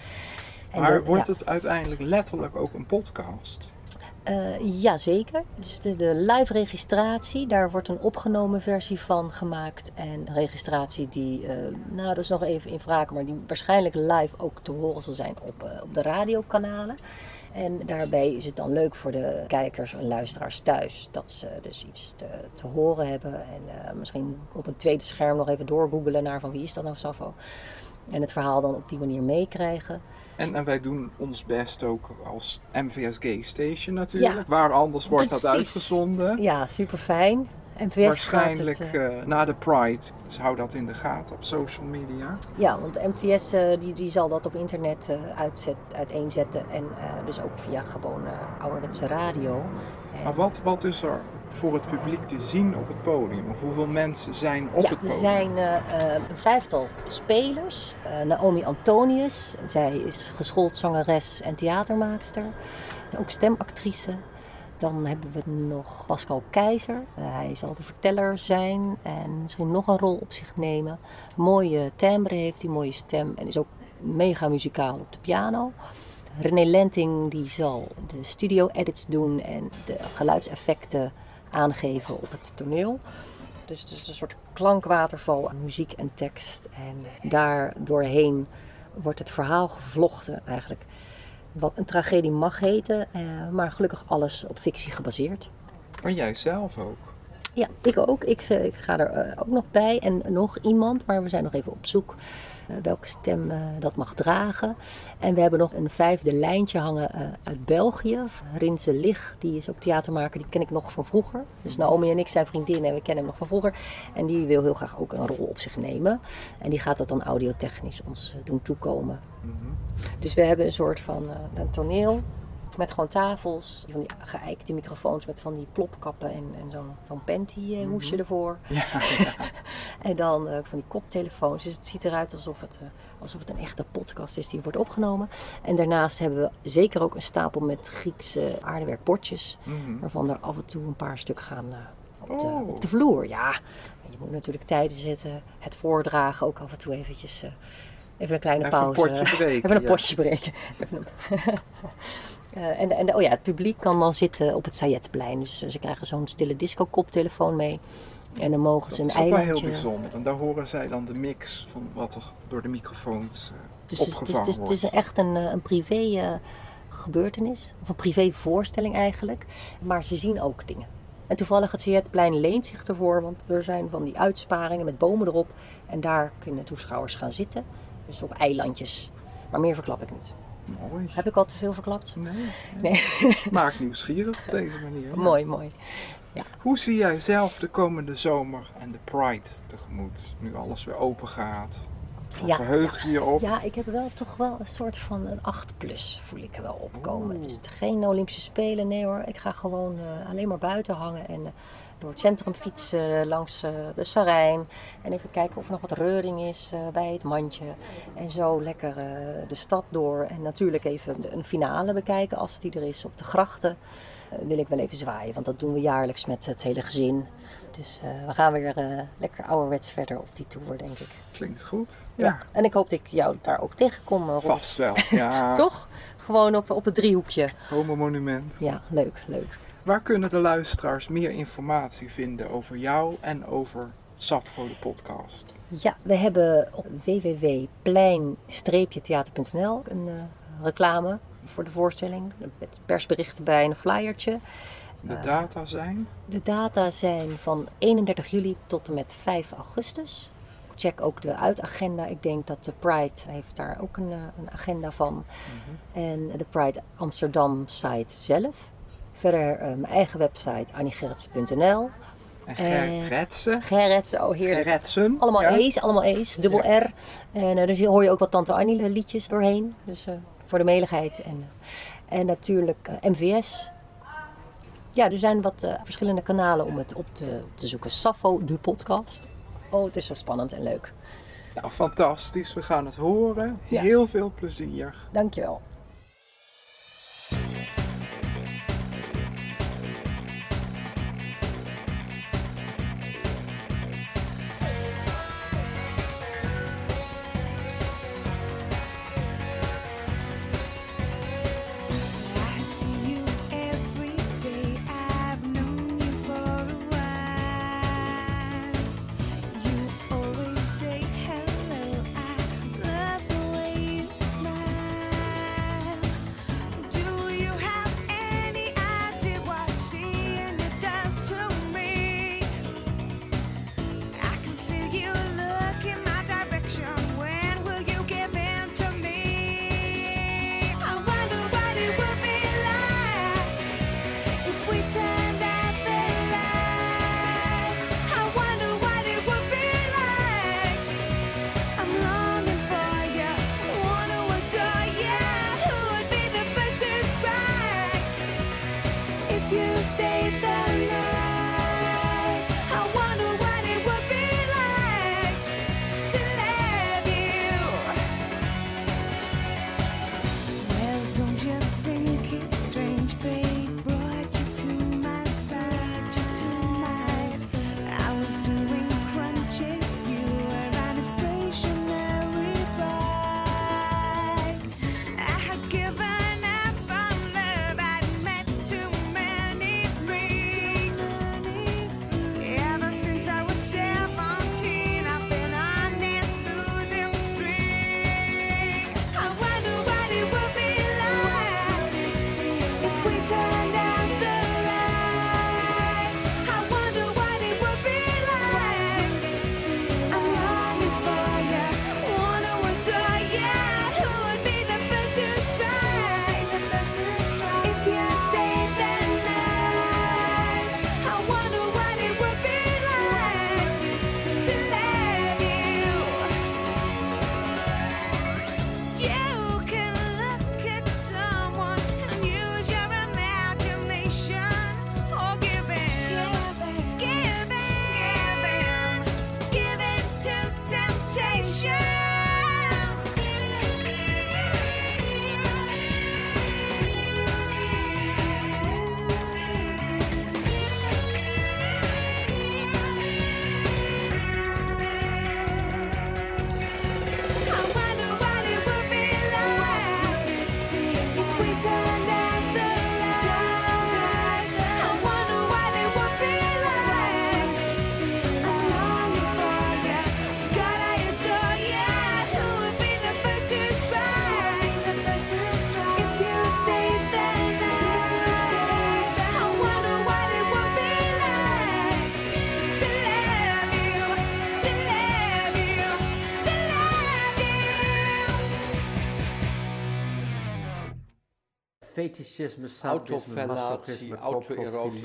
En
Maar
dat-
wordt
ja.
het uiteindelijk letterlijk ook een podcast?
Eh, Jazeker. Dus de, de live registratie, daar wordt een opgenomen versie van gemaakt. En registratie die, nou dat is nog even in vraag, maar die waarschijnlijk live ook te horen zal zijn op, op de radiokanalen. En daarbij is het dan leuk voor de kijkers en luisteraars thuis dat ze dus iets te, te horen hebben. En eh, misschien op een tweede scherm nog even doorgoogelen naar van wie is dat nou Safo. En het verhaal dan op die manier meekrijgen.
En, en wij doen ons best ook als MVS Gay Station natuurlijk.
Ja.
Waar anders wordt dat uitgezonden?
Ja, super fijn. NVS
Waarschijnlijk
gaat het, eh,
eh, na de Pride. Dus hou dat in de gaten op social media.
Ja, want MVS eh, die, die zal dat op internet uitzet, uiteenzetten. En dus ook via gewoon ouderwetse radio. En-
Maar wat, wat is er voor het publiek te zien op het podium? Of hoeveel mensen zijn op
ja,
het
er
podium?
zijn eh, eh, een vijftal spelers. Naomi Antonius, zij is geschoold zangeres en theatermaakster. Ook stemactrice. Dan hebben we nog Pascal Keizer. Eh, hij zal de verteller zijn en misschien nog een rol op zich nemen. Mooie timbre heeft hij, mooie stem en is ook mega muzikaal op de piano. René Lenting die zal de studio edits doen en de geluidseffecten aangeven op het toneel. Dus het is een soort klankwaterval aan muziek en tekst. En daar doorheen wordt het verhaal gevlochten eigenlijk. Wat een tragedie mag heten, eh, maar gelukkig alles op fictie gebaseerd.
Maar jij zelf ook.
Ja, ik ook. Ik, eh, ik ga er eh, ook nog bij. En nog iemand, maar we zijn nog even op zoek welke stem eh, dat mag dragen. En we hebben nog een vijfde lijntje hangen eh, uit België. Rinse Lig, die is ook theatermaker. Die ken ik nog van vroeger. Dus Naomi en ik zijn vriendinnen en we kennen hem nog van vroeger. En die wil heel graag ook een rol op zich nemen. En die gaat dat dan audiotechnisch ons eh, doen toekomen. Dus we hebben een soort van eh, een toneel met gewoon tafels, van die geëikte microfoons met van die plopkappen en, en zo'n zo'n panty eh, hoesje ervoor.
Ja,
En dan eh, van die koptelefoons. Dus het ziet eruit alsof het, eh, alsof het een echte podcast is die wordt opgenomen. En daarnaast hebben we zeker ook een stapel met Griekse aardewerkbordjes.
Mhm.
Waarvan er af en toe een paar stuk gaan op, de,
Oh.
op de vloer. Ja, je moet natuurlijk tijden zetten. Het voordragen ook af en toe eventjes... even een kleine
Even een
pauze.
potje breken,
Even een
ja.
potje breken. Even een- Eh, en en oh ja, het publiek kan dan zitten op het Sayetplein. Dus eh, ze krijgen zo'n stille disco-koptelefoon mee. En dan mogen
Dat
ze een
is ook wel heel
eilandje...
bijzonder. En daar horen zij dan de mix van wat er door de microfoons eh,
Dus het is, het is,
opgevangen
het is, is echt een, een privé gebeurtenis. Of een privé voorstelling eigenlijk. Maar ze zien ook dingen. En toevallig het Sietplein leent zich ervoor. Want er zijn van die uitsparingen met bomen erop. En daar kunnen toeschouwers gaan zitten. Dus op eilandjes. Maar meer verklap ik niet.
Mooi.
Heb ik al te veel verklapt?
Nee,
Nee.
maak nieuwsgierig op deze manier. Ja.
mooi, mooi.
Hoe zie jij zelf de komende zomer en de Pride tegemoet? Nu alles weer open gaat. Wat
Ja,
verheug je je op?
Ja, ik heb wel toch wel een soort van een 8 plus voel ik er wel opkomen.
Oeh.
Dus geen Olympische Spelen, nee hoor. Ik ga gewoon eh, alleen maar buiten hangen en eh, door het centrum fietsen langs eh, de Sarijn. En even kijken of er nog wat reuring is eh, bij het mandje. En zo lekker eh, de stad door. En natuurlijk even een finale bekijken als die er is op de grachten. Wil ik wel even zwaaien, want dat doen we jaarlijks met het hele gezin. Dus we gaan weer lekker ouderwets verder op die tour, denk ik.
Klinkt goed.
Ja.
Ja,
En ik hoop dat ik jou daar ook tegenkom. Rob.
vast wel. Ja,
Toch? Gewoon op, op het driehoekje.
Homo Monument.
Ja, leuk, leuk.
Waar kunnen de luisteraars meer informatie vinden over jou en over Sapfo de podcast?
Ja, we hebben op www.plein-theater.nl een eh, reclame voor de voorstelling. Met persberichten bij en een flyertje.
De data zijn?
De data zijn van 31 juli tot en met 5 augustus. Check ook de uitagenda. Ik denk dat de Pride heeft daar ook een, eh, een agenda van. En de Pride Amsterdam site zelf.
Verder eh, mijn eigen website anniegerritsen.nl.
En
Eh,
Gerritsen.
Gerritsen, oh heerlijk.
Gerritsen.
Allemaal
ja.
E's, allemaal E's, dubbel R. En uh, dus hoor je ook wat Tante Annie liedjes doorheen. Dus uh, voor de meligheid. En, en natuurlijk MVS. Ja, er zijn wat verschillende kanalen om het op te, te zoeken. Sappho, de podcast. Oh, het is zo spannend en leuk.
Nou, fantastisch. We gaan het horen.
Ja.
Heel veel plezier.
Dankjewel.
Fetischisme, sadisme, masochisme,
auto-erosie,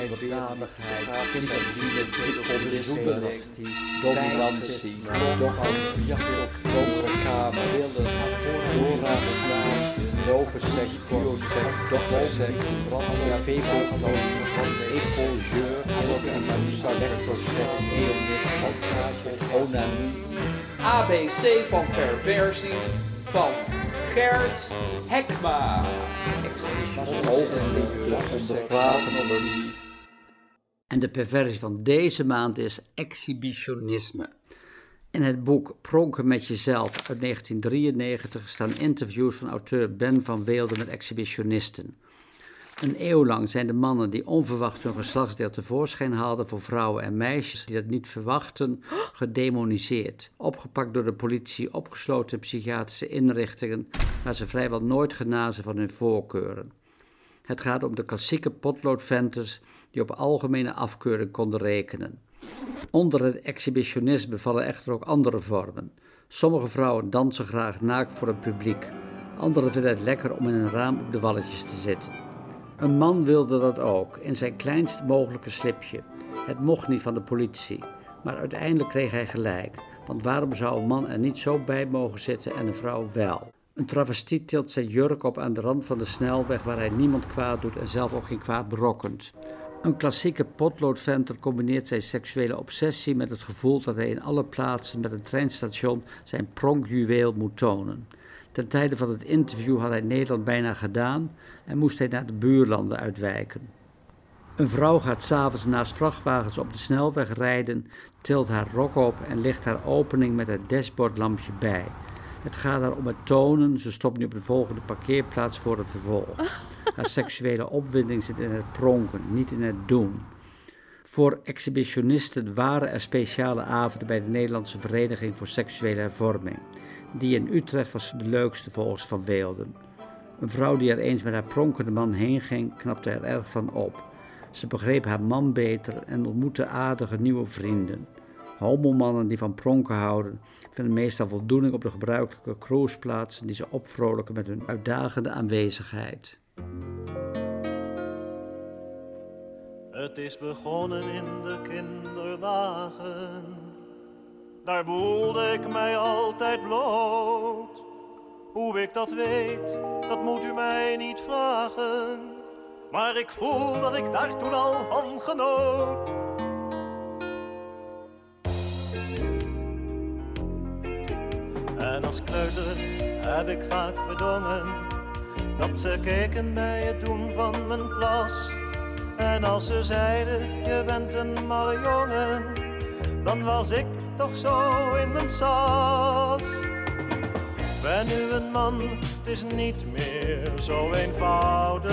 onderdanigheid,
kinderdienst, pedofilie,
dominantie, donkerkamer, willen, doorraadslagen, rovenseks, puurseks, dokterseks, onanie,
ABC van perversies van Gert Hekma.
En de perversie van deze maand is exhibitionisme. In het boek Pronken met jezelf uit 1993 staan interviews van auteur Ben van Weelde met exhibitionisten. Een eeuw lang zijn de mannen die onverwacht hun geslachtsdeel tevoorschijn haalden voor vrouwen en meisjes die dat niet verwachten, gedemoniseerd. Opgepakt door de politie, opgesloten in psychiatrische inrichtingen, waar ze vrijwel nooit genazen van hun voorkeuren. Het gaat om de klassieke potloodventers die op algemene afkeuring konden rekenen. Onder het exhibitionisme vallen echter ook andere vormen. Sommige vrouwen dansen graag naakt voor het publiek. Anderen vinden het lekker om in een raam op de walletjes te zitten. Een man wilde dat ook, in zijn kleinst mogelijke slipje. Het mocht niet van de politie, maar uiteindelijk kreeg hij gelijk. Want waarom zou een man er niet zo bij mogen zitten en een vrouw wel? Een travestiet tilt zijn jurk op aan de rand van de snelweg waar hij niemand kwaad doet en zelf ook geen kwaad berokkent. Een klassieke potloodventer combineert zijn seksuele obsessie met het gevoel dat hij in alle plaatsen met een treinstation zijn pronkjuweel moet tonen. Ten tijde van het interview had hij Nederland bijna gedaan en moest hij naar de buurlanden uitwijken. Een vrouw gaat s'avonds naast vrachtwagens op de snelweg rijden, tilt haar rok op en legt haar opening met het dashboardlampje bij. Het gaat haar om het tonen, ze stopt nu op de volgende parkeerplaats voor het vervolg. Haar seksuele opwinding zit in het pronken, niet in het doen. Voor exhibitionisten waren er speciale avonden bij de Nederlandse Vereniging voor Seksuele Hervorming. Die in Utrecht was de leukste volgens Van Weelden. Een vrouw die er eens met haar pronkende man heen ging, knapte er erg van op. Ze begreep haar man beter en ontmoette aardige nieuwe vrienden. Homomannen die van pronken houden, vinden meestal voldoening op de gebruikelijke cruiseplaatsen die ze opvrolijken met hun uitdagende aanwezigheid.
Het is begonnen in de kinderwagen. Daar voelde ik mij altijd bloot. Hoe ik dat weet, dat moet u mij niet vragen. Maar ik voel dat ik daar toen al van genoot. En als kleuter heb ik vaak bedongen dat ze keken bij het doen van mijn plas. En als ze zeiden, je bent een malle jongen, dan was ik toch zo in mijn sas. Ben nu een man, het is niet meer zo eenvoudig.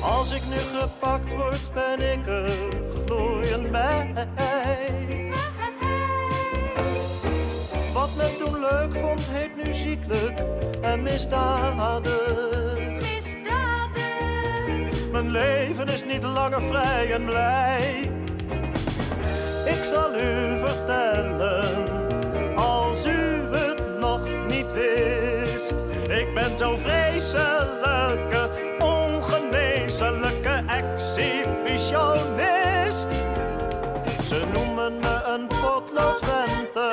Als ik nu gepakt word, ben ik er gloeiend bij. Wat men toen leuk vond, heet nu ziekelijk en misdadig. Mijn leven is niet langer vrij en blij. Ik zal u vertellen, als u het nog niet wist. Ik ben zo'n vreselijke, ongeneeslijke exhibitionist. Ze noemen me een potloodventer,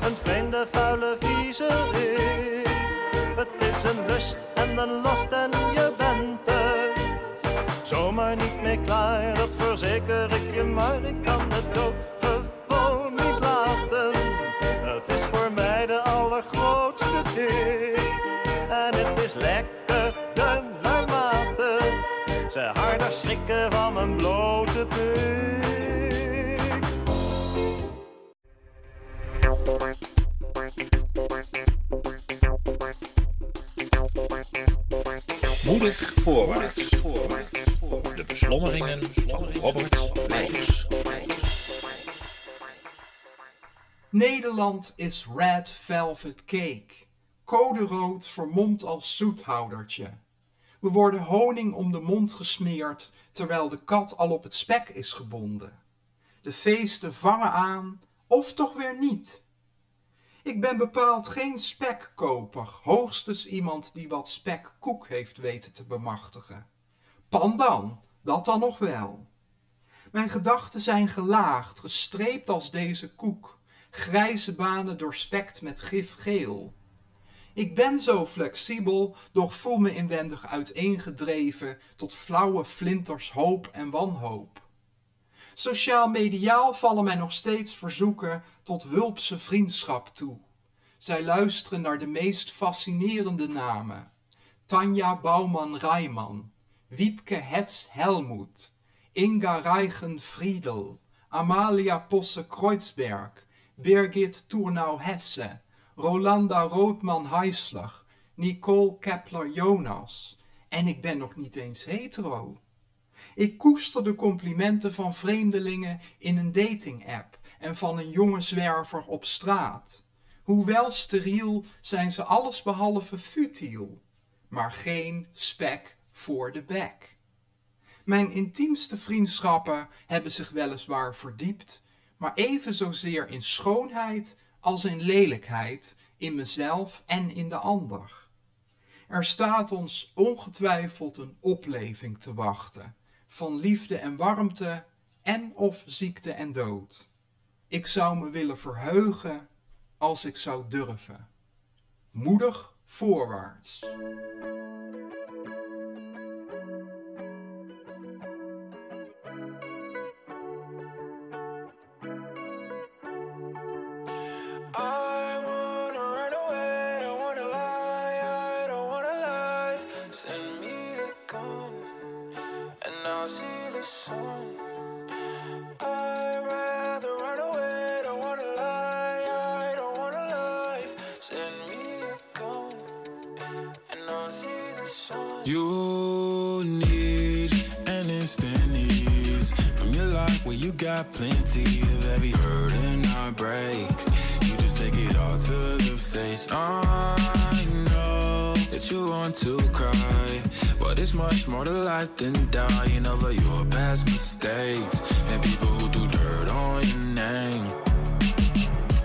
een vreemde, vuile viezerik. Het is een lust en een last en je bent zomaar niet mee klaar. Dat verzeker ik je, maar ik kan het dood gewoon niet laten. Het is voor mij de allergrootste dik en het is lekkerder naarmate ze harder schrikken van mijn blote pik.
Moedig voorwaarts. De beslommeringen van Robert Leijs.
Nederland is red velvet cake. Code rood vermomd als zoethoudertje. We worden honing om de mond gesmeerd, terwijl de kat al op het spek is gebonden. De feesten vangen aan, of toch weer niet. Ik ben bepaald geen spekkoper, hoogstens iemand die wat spekkoek heeft weten te bemachtigen. Pandan, dat dan nog wel. Mijn gedachten zijn gelaagd, gestreept als deze koek, grijze banen doorspekt met gifgeel. Ik ben zo flexibel, doch voel me inwendig uiteengedreven tot flauwe flinters hoop en wanhoop. Sociaal-mediaal vallen mij nog steeds verzoeken tot wulpse vriendschap toe. Zij luisteren naar de meest fascinerende namen. Tanja Bouwman-Rijman, Wiepke Hetz-Helmoet, Inga Reichen-Friedel, Amalia Posse-Kreuzberg, Birgit Tournau-Hesse, Rolanda Roodman-Heislag, Nicole Kepler-Jonas. En ik ben nog niet eens hetero. Ik koester de complimenten van vreemdelingen in een dating-app en van een jonge zwerver op straat. Hoewel steriel zijn ze allesbehalve futiel, maar geen spek voor de bek. Mijn intiemste vriendschappen hebben zich weliswaar verdiept, maar even zozeer in schoonheid als in lelijkheid, in mezelf en in de ander. Er staat ons ongetwijfeld een opleving te wachten, van liefde en warmte en of ziekte en dood. Ik zou me willen verheugen als ik zou durven. Moedig voorwaarts.
Plenty of every hurt and heartbreak. You just take it all to the face. I know that you want to cry, but it's much more to life than dying over your past mistakes and people who do dirt on your name.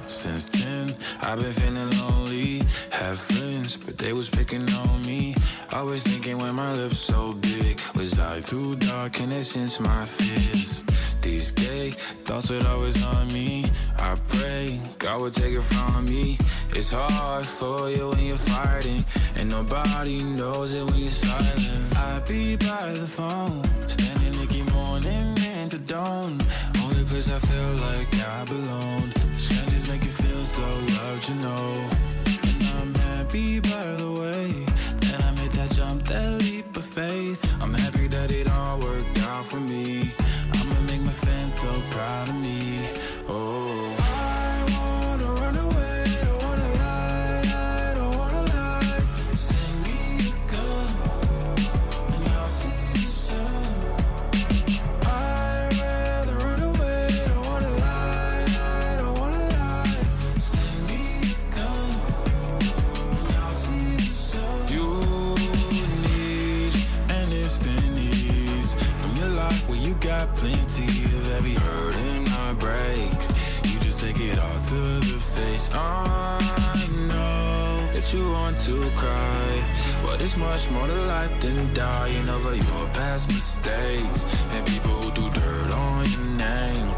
Since 10, I've been feeling lonely. Have friends, but they was picking on me. I was thinking when my lips so big, was I too dark and it since my fears? These gay thoughts would always on me. I pray God would take it from me. It's hard for you when you're fighting, and nobody knows it when you're silent. I be by the phone, standing Nicky morning into dawn. Only place I feel like I belong. Strangers make you feel so loved, you know. And I'm happy by the way that I made that jump, that leap of faith. I'm happy that it all worked out for me. So proud of me. Oh. I know that you want to cry, but it's much more to life than dying over your past mistakes and people who do dirt on your name.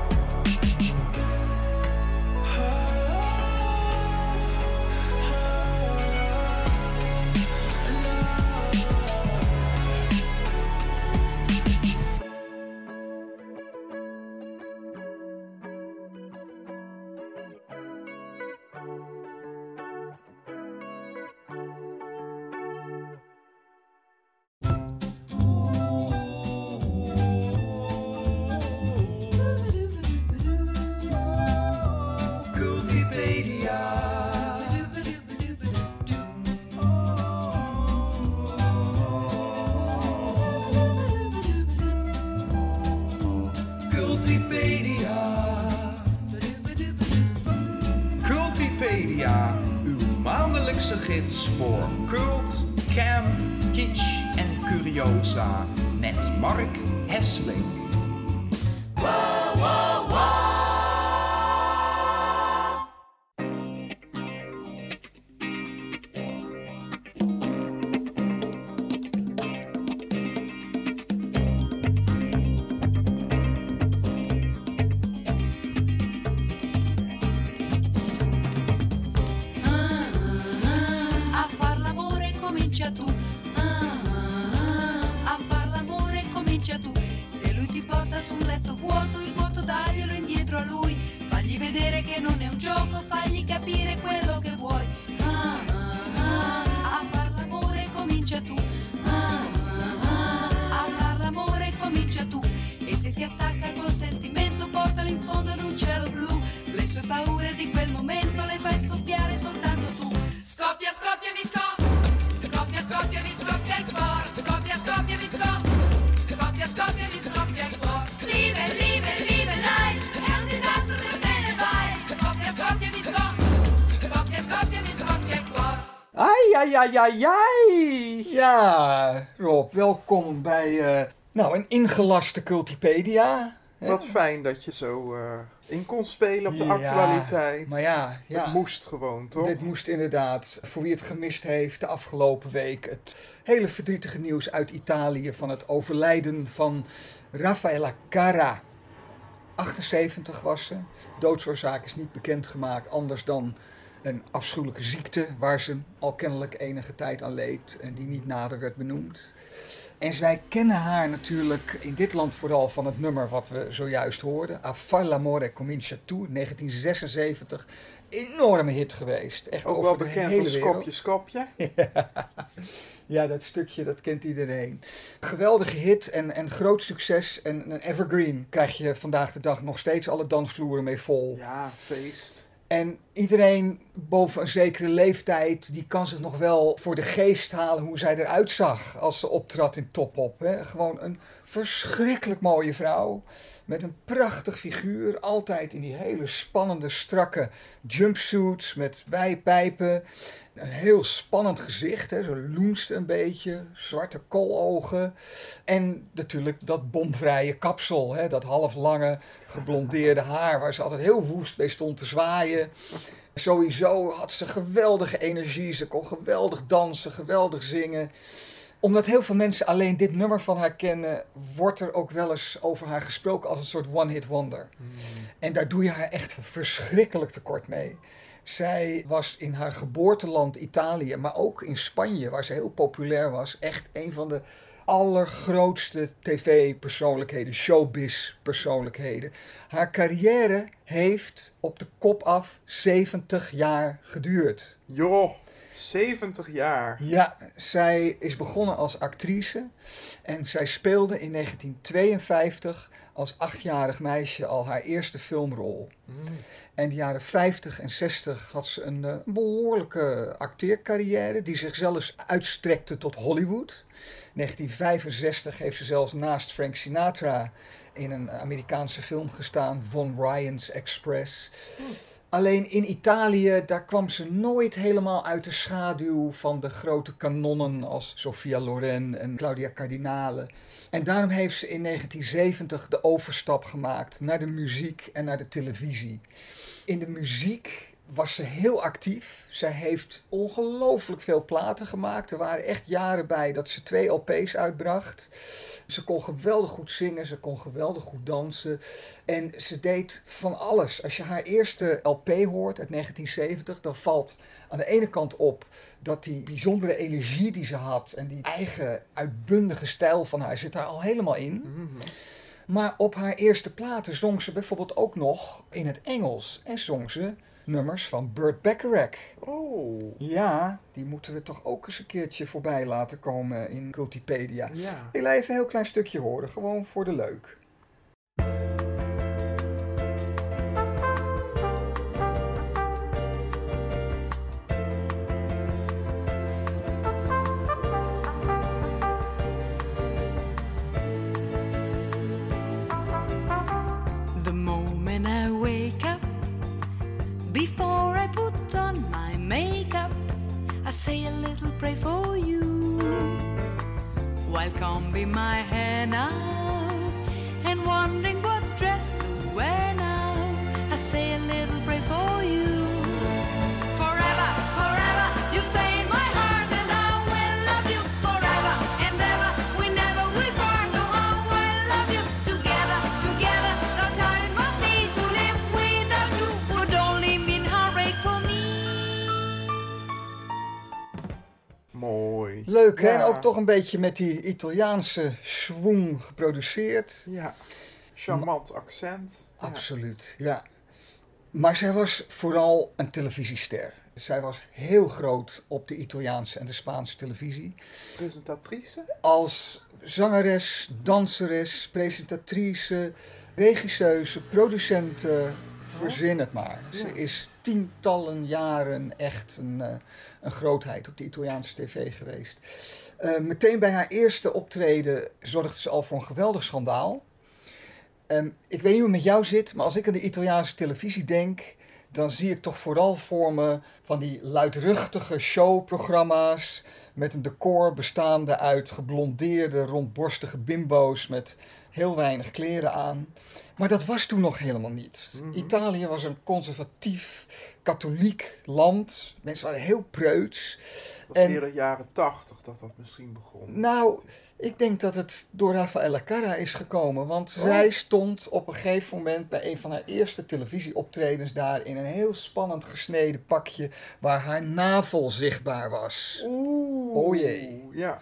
Gids voor cult, camp, kitsch en curiosa met Mark Hesseling. Ai, ai, ai. Ja, Rob, welkom bij eh, nou, een ingelaste Cultipedia. Wat fijn dat je zo eh, in kon spelen op de
Ja,
actualiteit.
Maar ja, ja.
Het moest gewoon, toch?
Dit moest inderdaad. Voor wie het gemist heeft, de afgelopen week het hele verdrietige nieuws uit Italië van het overlijden van Raffaella Cara. 78 was ze. Doodsoorzaak is niet bekendgemaakt, anders dan een afschuwelijke ziekte waar ze al kennelijk enige tijd aan leed en die niet nader werd benoemd. En wij kennen haar natuurlijk in dit land vooral van het nummer wat we zojuist hoorden. A far l'amore comincia tu, 1976. Enorme hit geweest. Echt
Ook
over
wel
de
bekend
hele
als. Skopje Skopje.
Ja. ja, dat stukje, dat kent iedereen. Geweldige hit en, en groot succes. En een evergreen krijg je vandaag de dag nog steeds alle dansvloeren mee vol.
Ja, feest.
En iedereen boven een zekere leeftijd, die kan zich nog wel voor de geest halen hoe zij eruit zag als ze optrad in Top-Op. hè. Gewoon een verschrikkelijk mooie vrouw. Met een prachtig figuur. Altijd in die hele spannende, strakke jumpsuits met wijpijpen. Een heel spannend gezicht. Hè. Zo loenste een beetje. Zwarte koologen. En natuurlijk dat bomvrije kapsel. Hè. Dat halflange geblondeerde haar. Waar ze altijd heel woest bij stond te zwaaien. Sowieso had ze geweldige energie. Ze kon geweldig dansen, geweldig zingen. Omdat heel veel mensen alleen dit nummer van haar kennen, wordt er ook wel eens over haar gesproken als een soort one-hit wonder. En daar doe je haar echt verschrikkelijk tekort mee. Zij was in haar geboorteland Italië, maar ook in Spanje, waar ze heel populair was, echt een van de allergrootste tv-persoonlijkheden, showbiz-persoonlijkheden. Haar carrière heeft op de kop af 70 jaar geduurd.
Joh, 70 jaar.
Ja, zij is begonnen als actrice en zij speelde in 1952 als achtjarig meisje al haar eerste filmrol. En de jaren 50 en 60 had ze een eh, behoorlijke acteercarrière die zich zelfs uitstrekte tot Hollywood. 1965 heeft ze zelfs naast Frank Sinatra in een Amerikaanse film gestaan, Von Ryan's Express. Alleen in Italië, daar kwam ze nooit helemaal uit de schaduw van de grote kanonnen als Sofia Loren en Claudia Cardinale. En daarom heeft ze in 1970 de overstap gemaakt naar de muziek en naar de televisie. In de muziek was ze heel actief. Zij heeft ongelooflijk veel platen gemaakt. Er waren echt jaren bij dat ze twee LP's uitbracht. Ze kon geweldig goed zingen, ze kon geweldig goed dansen. En ze deed van alles. Als je haar eerste LP hoort uit 1970, dan valt aan de ene kant op dat die bijzondere energie die ze had en die eigen uitbundige stijl van haar zit daar al helemaal in. Maar op haar eerste platen zong ze bijvoorbeeld ook nog in het Engels en zong ze nummers van Burt Bacharach.
Oh.
Ja, die moeten we toch ook eens een keertje voorbij laten komen in Cultipedia.
Ja.
Ik laat even een heel klein stukje horen, gewoon voor de leuk. Leuk hè?
Ja.
En ook toch een beetje met die Italiaanse swoon geproduceerd.
Ja. Charmant accent.
Absoluut, ja. Maar zij was vooral een televisiester. Zij was heel groot op de Italiaanse en de Spaanse televisie.
Presentatrice?
Als zangeres, danseres, presentatrice, regisseuse, producente, verzin het maar. Ze is tientallen jaren echt een, eh, een grootheid op de Italiaanse tv geweest. Eh, meteen bij haar eerste optreden zorgde ze al voor een geweldig schandaal. Ehm, ik weet niet hoe het met jou zit, maar als ik aan de Italiaanse televisie denk, dan zie ik toch vooral voor me van die luidruchtige showprogramma's met een decor bestaande uit geblondeerde, rondborstige bimbo's met heel weinig kleren aan. Maar dat was toen nog helemaal niet. Italië was een conservatief, katholiek land. Mensen waren heel preuts.
Het was meer de jaren tachtig dat dat misschien begon.
Nou, ik denk dat het door Raffaella Carra is gekomen. Want
Oh.
zij stond op een gegeven moment bij een van haar eerste televisieoptredens daar in een heel spannend gesneden pakje waar haar navel zichtbaar was.
Oeh.
Oh jee.
Ja.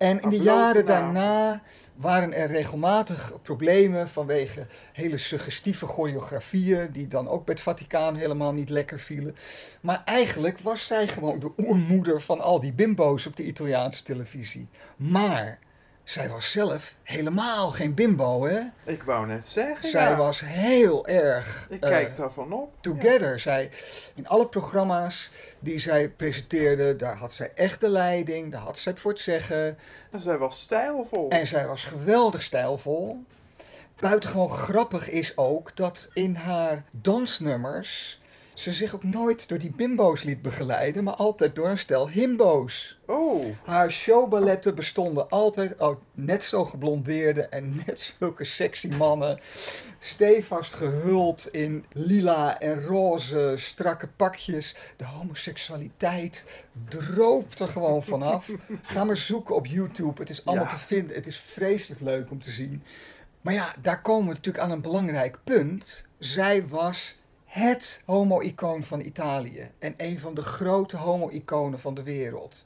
En in de jaren daarna waren er regelmatig problemen vanwege hele suggestieve choreografieën, die dan ook bij het Vaticaan helemaal niet lekker vielen. Maar eigenlijk was zij gewoon de oermoeder van al die bimbo's op de Italiaanse televisie. Maar zij was zelf helemaal geen bimbo, hè?
Ik wou net zeggen.
Zij
ja.
was heel erg.
Ik
eh,
kijk daarvan op.
Together. Zij, in alle programma's die zij presenteerde, daar had zij echt de leiding, daar had zij het voor het zeggen.
En zij was stijlvol.
En zij was geweldig stijlvol. Buitengewoon grappig is ook dat in haar dansnummers ze zich ook nooit door die bimbo's liet begeleiden, maar altijd door een stel himbo's.
Oh.
Haar showballetten bestonden altijd uit net zo geblondeerde en net zulke sexy mannen. Stevast gehuld in lila en roze strakke pakjes. De homoseksualiteit droopt er gewoon vanaf. Ga maar zoeken op YouTube. Het is allemaal
Ja.
te vinden. Het is vreselijk leuk om te zien. Maar ja, daar komen we natuurlijk aan een belangrijk punt. Zij was het homo-icoon van Italië. En een van de grote homo-iconen van de wereld.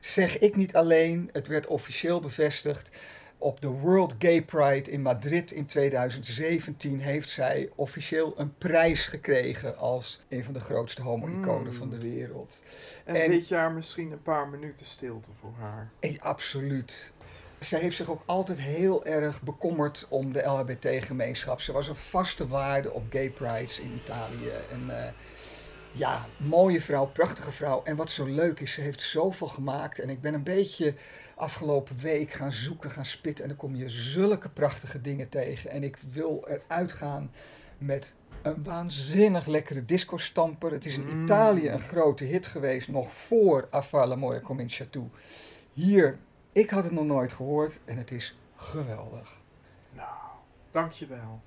Zeg ik niet alleen, het werd officieel bevestigd. Op de World Gay Pride in Madrid in 2017 heeft zij officieel een prijs gekregen als een van de grootste homo-iconen
Mm.
van de wereld.
En, dit jaar misschien een paar minuten stilte voor haar.
Eh, absoluut. Zij heeft zich ook altijd heel erg bekommerd om de LHBT-gemeenschap. Ze was een vaste waarde op gay prides in Italië. En eh, ja, mooie vrouw, prachtige vrouw. En wat zo leuk is, ze heeft zoveel gemaakt. En ik ben een beetje afgelopen week gaan zoeken, gaan spitten. En dan kom je zulke prachtige dingen tegen. En ik wil eruit gaan met een waanzinnig lekkere disco-stamper. Het is in
Mm.
Italië een grote hit geweest, nog voor Affa l'amore comincia tu. Hier, ik had het nog nooit gehoord en het is geweldig.
Nou, dankjewel.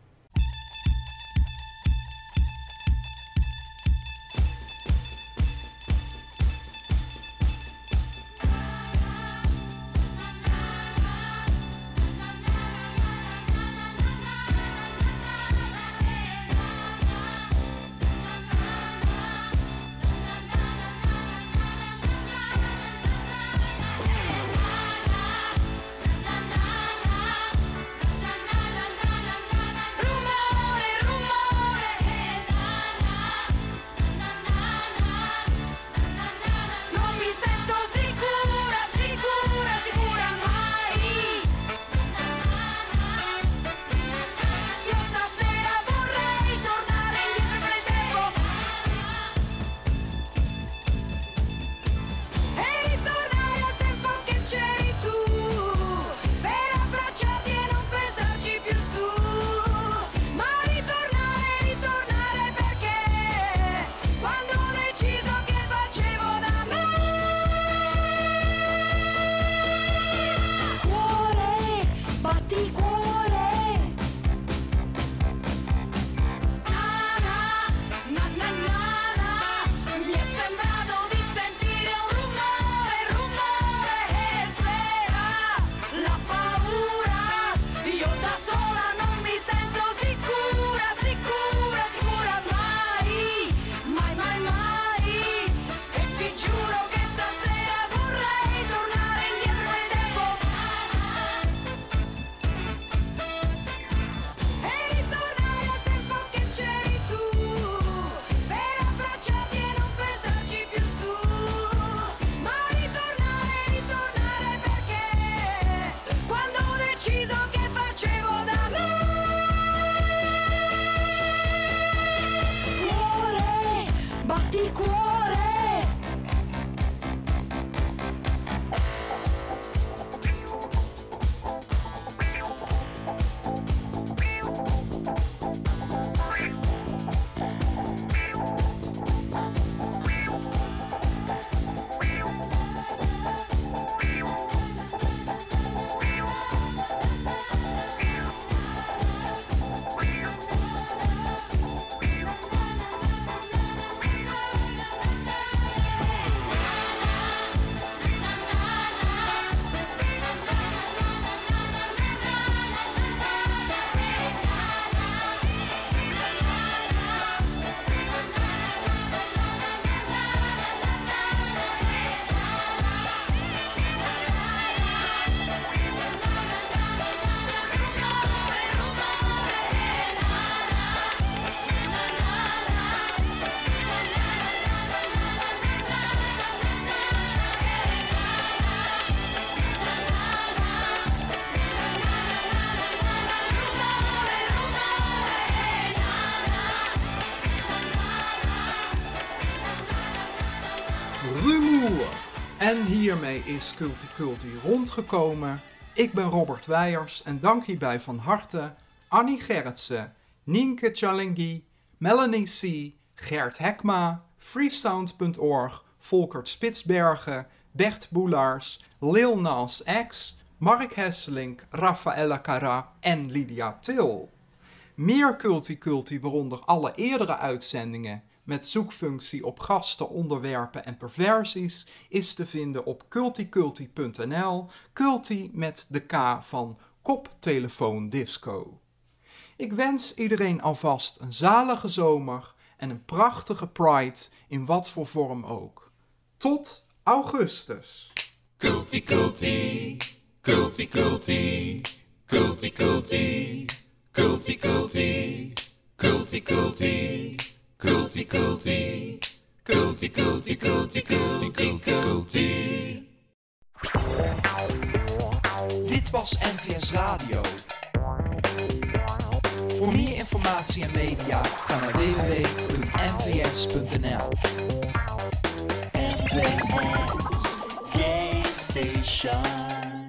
西 hiermee is Culti rondgekomen. Ik ben Robert Weijers en dank hierbij van harte Annie Gerritsen, Nienke Chalingi, Melanie C., Gert Hekma, freesound.org, Volkert Spitsbergen, Bert Boelaars, Lil Nas X, Mark Hesselink, Rafaela Cara en Lydia Til. Meer Culti Culti, waaronder alle eerdere uitzendingen met zoekfunctie op gasten, onderwerpen en perversies, is te vinden op culticulti.nl, culti met de K van koptelefoon disco. Ik wens iedereen alvast een zalige zomer en een prachtige Pride in wat voor vorm ook. Tot augustus.
Culti culti, culti culti, culti culti, culti culti, culti culti, culti culti, culti.
Dit was NVS Radio. Voor meer informatie en media ga naar www.nvs.nl.
NVS Gay Station.